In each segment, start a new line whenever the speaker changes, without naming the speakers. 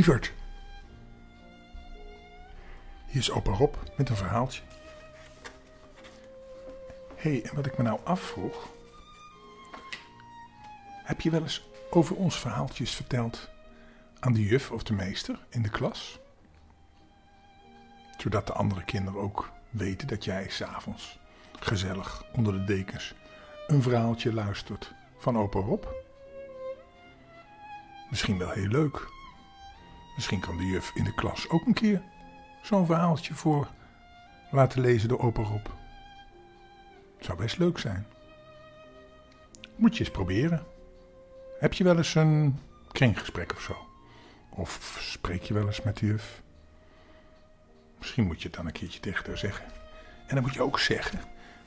Lieverd, hier is opa Rob met een verhaaltje. Hé, hey, en wat ik me nou afvroeg. Heb je wel eens over ons verhaaltjes verteld aan de juf of de meester in de klas? Zodat de andere kinderen ook weten dat jij s'avonds gezellig onder de dekens een verhaaltje luistert van opa Rob. Misschien wel heel leuk. Misschien kan de juf in de klas ook een keer zo'n verhaaltje voor laten lezen door opa Rob. Zou best leuk zijn. Moet je eens proberen. Heb je wel eens een kringgesprek of zo? Of spreek je wel eens met de juf? Misschien moet je het dan een keertje tegen zeggen. En dan moet je ook zeggen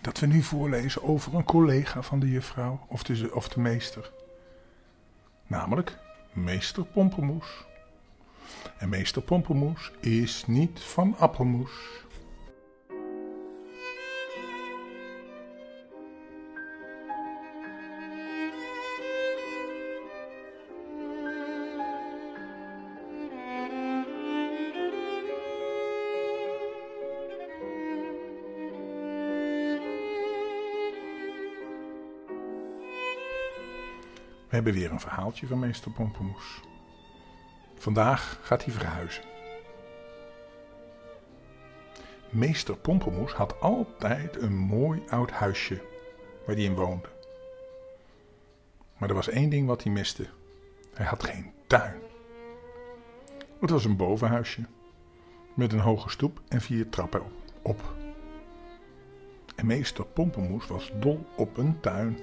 dat we nu voorlezen over een collega van de juffrouw of de, of de meester. Namelijk meester Pompemoes. En meester Pompemoes is niet van appelmoes. We hebben weer een verhaaltje van meester Pompemoes. Vandaag gaat hij verhuizen. Meester Pompemoes had altijd een mooi oud huisje waar hij in woonde. Maar er was één ding wat hij miste. Hij had geen tuin. Het was een bovenhuisje met een hoge stoep en vier trappen op. En meester Pompemoes was dol op een tuin.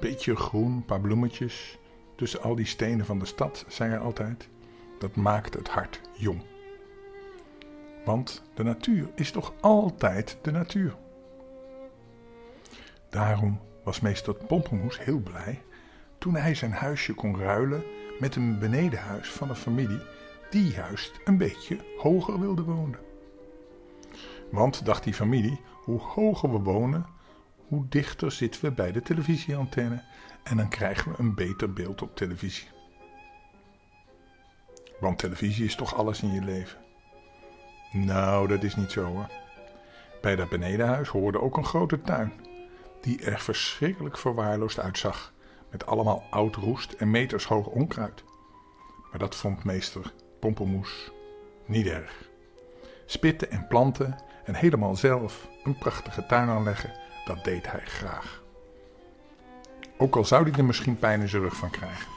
Beetje groen, een paar bloemetjes. Tussen al die stenen van de stad, zei hij altijd. Dat maakt het hart jong. Want de natuur is toch altijd de natuur. Daarom was meester Pompemoes heel blij toen hij zijn huisje kon ruilen met een benedenhuis van een familie die juist een beetje hoger wilde wonen. Want, dacht die familie, hoe hoger we wonen, hoe dichter zitten we bij de televisieantenne en dan krijgen we een beter beeld op televisie. Want televisie is toch alles in je leven? Nou, dat is niet zo hoor. Bij dat benedenhuis hoorde ook een grote tuin, die er verschrikkelijk verwaarloosd uitzag, met allemaal oud roest en metershoog onkruid. Maar dat vond meester Pompelmoes niet erg. Spitten en planten en helemaal zelf een prachtige tuin aanleggen, dat deed hij graag. Ook al zou hij er misschien pijn in zijn rug van krijgen.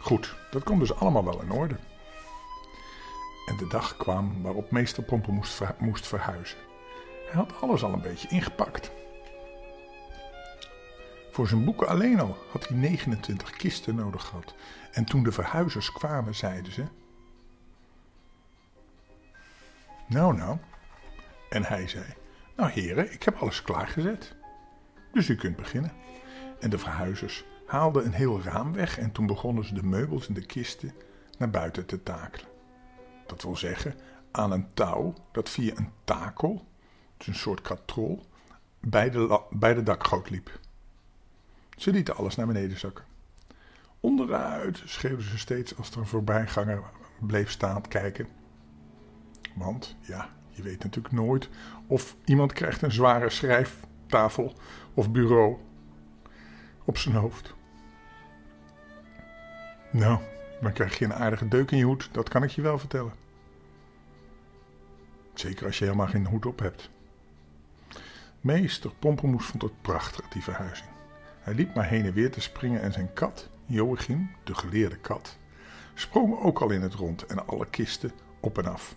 Goed, dat komt dus allemaal wel in orde. En de dag kwam waarop meester Pompen moest, moest verhuizen. Hij had alles al een beetje ingepakt. Voor zijn boeken alleen al had hij 29 kisten nodig gehad. En toen de verhuizers kwamen, zeiden ze: Nou, nou. En hij zei: Nou, heren, ik heb alles klaargezet. Dus u kunt beginnen. En de verhuizers haalden een heel raam weg en toen begonnen ze de meubels en de kisten naar buiten te takelen. Dat wil zeggen, aan een touw dat via een takel, dus een soort katrol, bij de, bij de dakgoot liep. Ze lieten alles naar beneden zakken. Onderuit schreeuwden ze steeds als er een voorbijganger bleef staan kijken. Want, ja, je weet natuurlijk nooit of iemand krijgt een zware schrijftafel of bureau op zijn hoofd. Nou, dan krijg je een aardige deuk in je hoed, dat kan ik je wel vertellen. Zeker als je helemaal geen hoed op hebt. Meester Pompemoes vond het prachtig, die verhuizing. Hij liep maar heen en weer te springen en zijn kat, Joachim, de geleerde kat, sprong ook al in het rond en alle kisten op en af,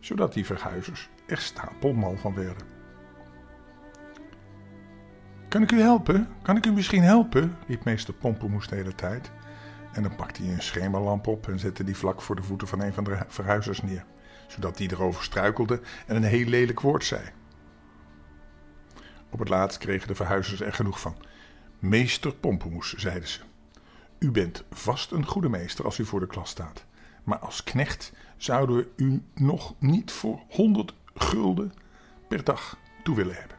zodat die verhuizers er stapelmal van werden. Kan ik u helpen? Kan ik u misschien helpen? riep meester Pompemoes de hele tijd. En dan pakte hij een schemerlamp op en zette die vlak voor de voeten van een van de verhuizers neer, zodat die erover struikelde en een heel lelijk woord zei. Op het laatst kregen de verhuizers er genoeg van. Meester Pompemoes, zeiden ze. U bent vast een goede meester als u voor de klas staat. Maar als knecht zouden we u nog niet voor honderd gulden per dag toe willen hebben.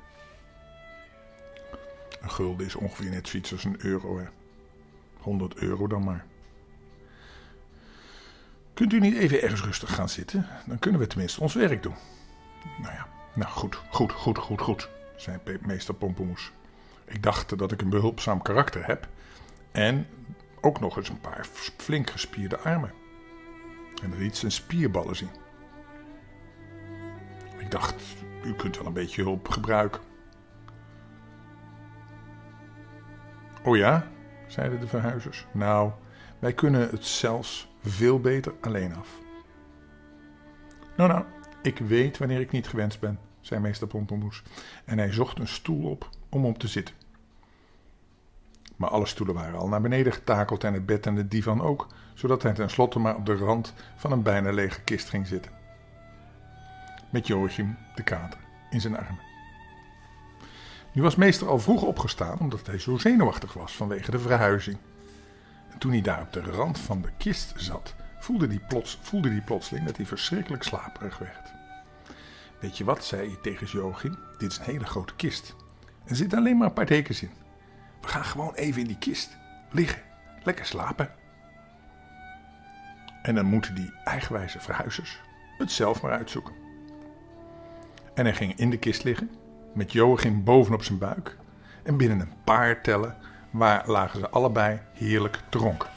Een gulden is ongeveer net zoiets als een euro, hè. 100 euro dan maar. Kunt u niet even ergens rustig gaan zitten? Dan kunnen we tenminste ons werk doen. Nou ja, nou goed, goed, goed, goed, goed, zei meester Pompemoes. Ik dacht dat ik een behulpzaam karakter heb en ook nog eens een paar flink gespierde armen. En dat liet zijn spierballen zien. Ik dacht, u kunt wel een beetje hulp gebruiken. Oh ja, zeiden de verhuizers. Nou, wij kunnen het zelfs veel beter alleen af. Nou, nou, ik weet wanneer ik niet gewenst ben, zei meester Pompemoes. En hij zocht een stoel op om op te zitten. Maar alle stoelen waren al naar beneden getakeld en het bed en de divan ook, zodat hij tenslotte maar op de rand van een bijna lege kist ging zitten. Met Joachim de kater in zijn armen. Nu was meester al vroeg opgestaan omdat hij zo zenuwachtig was vanwege de verhuizing. En toen hij daar op de rand van de kist zat, voelde hij, plots, voelde hij plotseling dat hij verschrikkelijk slaperig werd. Weet je wat, zei hij tegen Joachim, dit is een hele grote kist. Er zitten alleen maar een paar dekens in. Gaan gewoon even in die kist liggen, lekker slapen. En dan moeten die eigenwijze verhuizers het zelf maar uitzoeken. En hij ging in de kist liggen, met Joachim bovenop zijn buik. En binnen een paar tellen waar lagen ze allebei heerlijk dronken.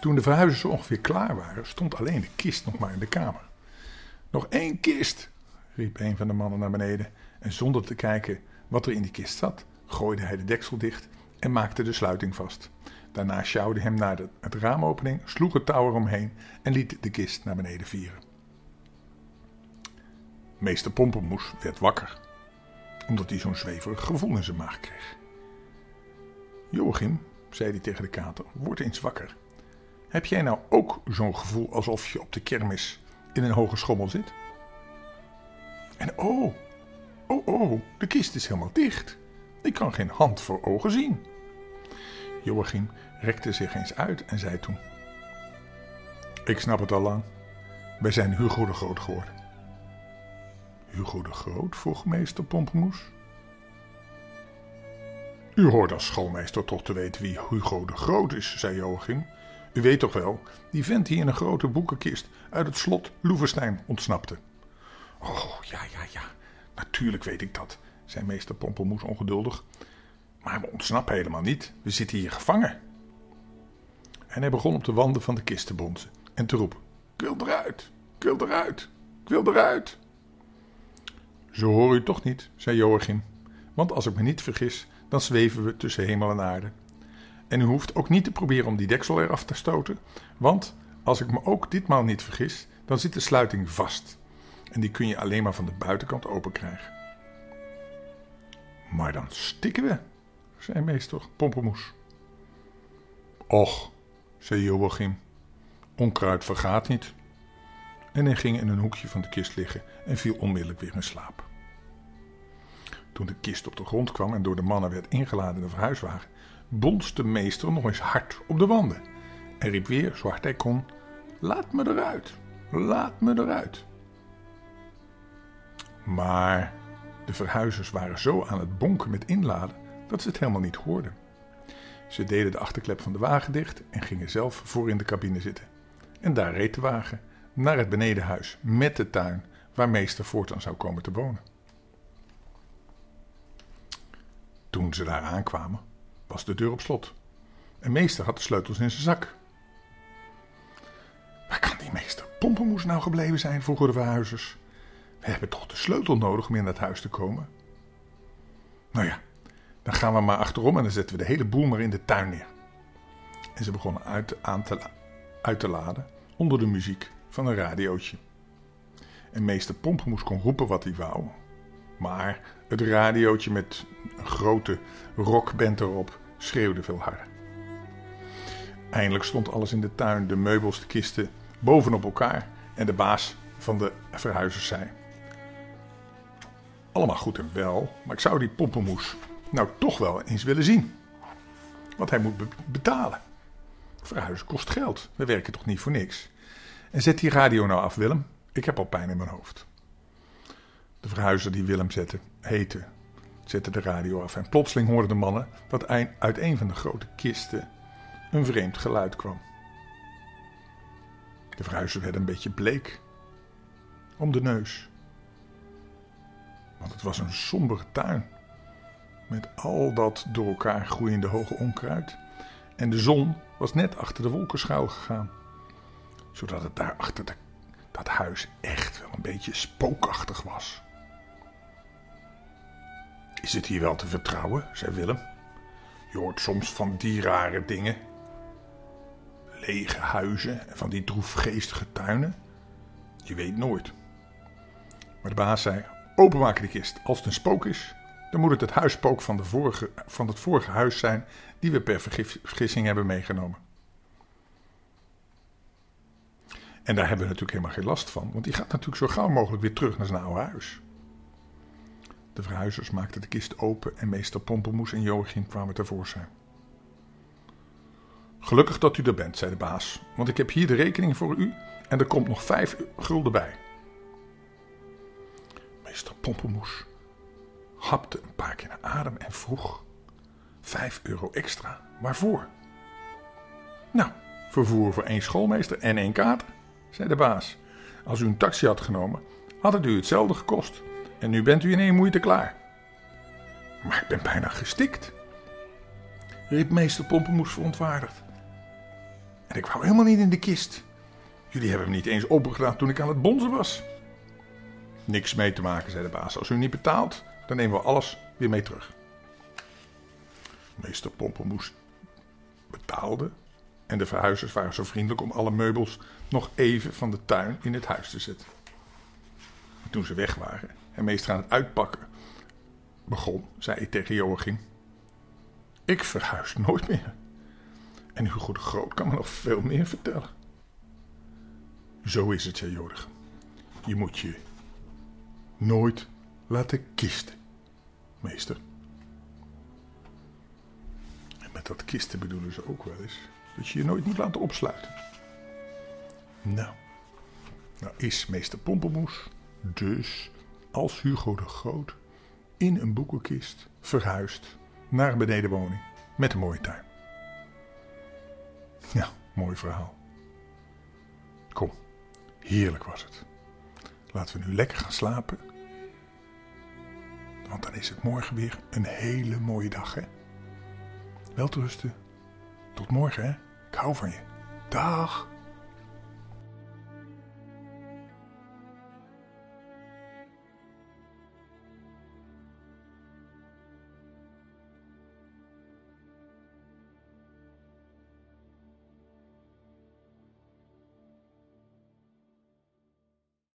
Toen de verhuizers ongeveer klaar waren, stond alleen de kist nog maar in de kamer. Nog één kist, riep een van de mannen naar beneden. En zonder te kijken wat er in die kist zat, gooide hij de deksel dicht en maakte de sluiting vast. Daarna sjouwde hem naar de het raamopening, sloeg het touw eromheen en liet de kist naar beneden vieren. Meester Pompermoes werd wakker, omdat hij zo'n zweverig gevoel in zijn maag kreeg. Joachim, zei hij tegen de kater, word eens wakker. Heb jij nou ook zo'n gevoel alsof je op de kermis in een hoge schommel zit? En oh, oh, oh, de kist is helemaal dicht. Ik kan geen hand voor ogen zien. Joachim rekte zich eens uit en zei toen: Ik snap het al lang. Wij zijn Hugo de Groot geworden. Hugo de Groot? vroeg meester Pompemoes. U hoort als schoolmeester toch te weten wie Hugo de Groot is, zei Joachim. U weet toch wel, die vent die in een grote boekenkist uit het slot Loevestein ontsnapte. Oh, ja, ja, ja, natuurlijk weet ik dat, zei meester Pompelmoes ongeduldig. Maar we ontsnappen helemaal niet, we zitten hier gevangen. En hij begon op de wanden van de kist te bonzen en te roepen: Ik wil eruit, ik wil eruit, ik wil eruit. Zo hoor u toch niet, zei Joachim, want als ik me niet vergis, dan zweven we tussen hemel en aarde. En u hoeft ook niet te proberen om die deksel eraf te stoten, want als ik me ook ditmaal niet vergis, dan zit de sluiting vast. En die kun je alleen maar van de buitenkant open krijgen. Maar dan stikken we, zei meester Pompemoes. Och, zei Joachim, onkruid vergaat niet. En hij ging in een hoekje van de kist liggen en viel onmiddellijk weer in slaap. Toen de kist op de grond kwam en door de mannen werd ingeladen in de verhuiswagen, bonste meester nog eens hard op de wanden en riep weer, zo hard hij kon: Laat me eruit, laat me eruit. Maar de verhuizers waren zo aan het bonken met inladen dat ze het helemaal niet hoorden. Ze deden de achterklep van de wagen dicht en gingen zelf voor in de cabine zitten. En daar reed de wagen naar het benedenhuis met de tuin waar meester voortaan zou komen te wonen. Toen ze daar aankwamen, was de deur op slot. En meester had de sleutels in zijn zak. Waar kan die meester Pompenmoes nou gebleven zijn, vroegen de verhuizers. We hebben toch de sleutel nodig om in dat huis te komen? Nou ja, dan gaan we maar achterom en dan zetten we de hele boel maar in de tuin neer. En ze begonnen uit, aan te, uit te laden onder de muziek van een radiootje. En meester Pompenmoes kon roepen wat hij wou. Maar het radiootje met een grote rockband erop schreeuwde veel harder. Eindelijk stond alles in de tuin, de meubels, de kisten, bovenop elkaar. En de baas van de verhuizers zei: Allemaal goed en wel, maar ik zou die pompenmoes nou toch wel eens willen zien. Want hij moet betalen. Verhuizen kost geld. We werken toch niet voor niks. En zet die radio nou af, Willem. Ik heb al pijn in mijn hoofd. De verhuizer die Willem zette, heette, zette de radio af. En plotseling hoorden de mannen dat uit een van de grote kisten een vreemd geluid kwam. De verhuizer werd een beetje bleek om de neus. Want het was een sombere tuin. Met al dat door elkaar groeiende hoge onkruid. En de zon was net achter de wolken gegaan. Zodat het daar achter dat huis echt wel een beetje spookachtig was. Is het hier wel te vertrouwen? zei Willem. Je hoort soms van die rare dingen. Lege huizen en van die droefgeestige tuinen. Je weet nooit. Maar de baas zei: Openmaken de kist. Als het een spook is, dan moet het het huisspook van, de vorige, van het vorige huis zijn die we per vergissing hebben meegenomen. En daar hebben we natuurlijk helemaal geen last van, want die gaat natuurlijk zo gauw mogelijk weer terug naar zijn oude huis. De verhuizers maakten de kist open en meester Pompelmoes en Joachim kwamen tevoorschijn. Gelukkig dat u er bent, zei de baas, want ik heb hier de rekening voor u en er komt nog vijf gulden bij. Meester Pompelmoes hapte een paar keer naar adem en vroeg: Vijf euro extra, waarvoor? Nou, vervoer voor één schoolmeester en één kater, zei de baas. Als u een taxi had genomen, had het u hetzelfde gekost. En nu bent u in één moeite klaar. Maar ik ben bijna gestikt, riep meester Pompenmoes verontwaardigd. En ik wou helemaal niet in de kist. Jullie hebben hem niet eens opengedaan toen ik aan het bonzen was. Niks mee te maken, zei de baas. Als u niet betaalt, dan nemen we alles weer mee terug. Meester Pompenmoes betaalde en de verhuizers waren zo vriendelijk om alle meubels nog even van de tuin in het huis te zetten. toen ze weg waren en meester aan het uitpakken begon, zei ik tegen Joachim: Ik verhuis nooit meer. En Hugo de Groot kan me nog veel meer vertellen. Zo is het, zei Jodig. Je moet je nooit laten kisten, meester. En met dat kisten bedoelen ze ook wel eens dat je je nooit moet laten opsluiten. Nou, nou is meester Pompelmoes dus als Hugo de Groot in een boekenkist verhuisd naar een benedenwoning met een mooie tuin. Ja, mooi verhaal. Kom, heerlijk was het. Laten we nu lekker gaan slapen. Want dan is het morgen weer een hele mooie dag, hè? Welterusten. Tot morgen, hè? Ik hou van je. Dag.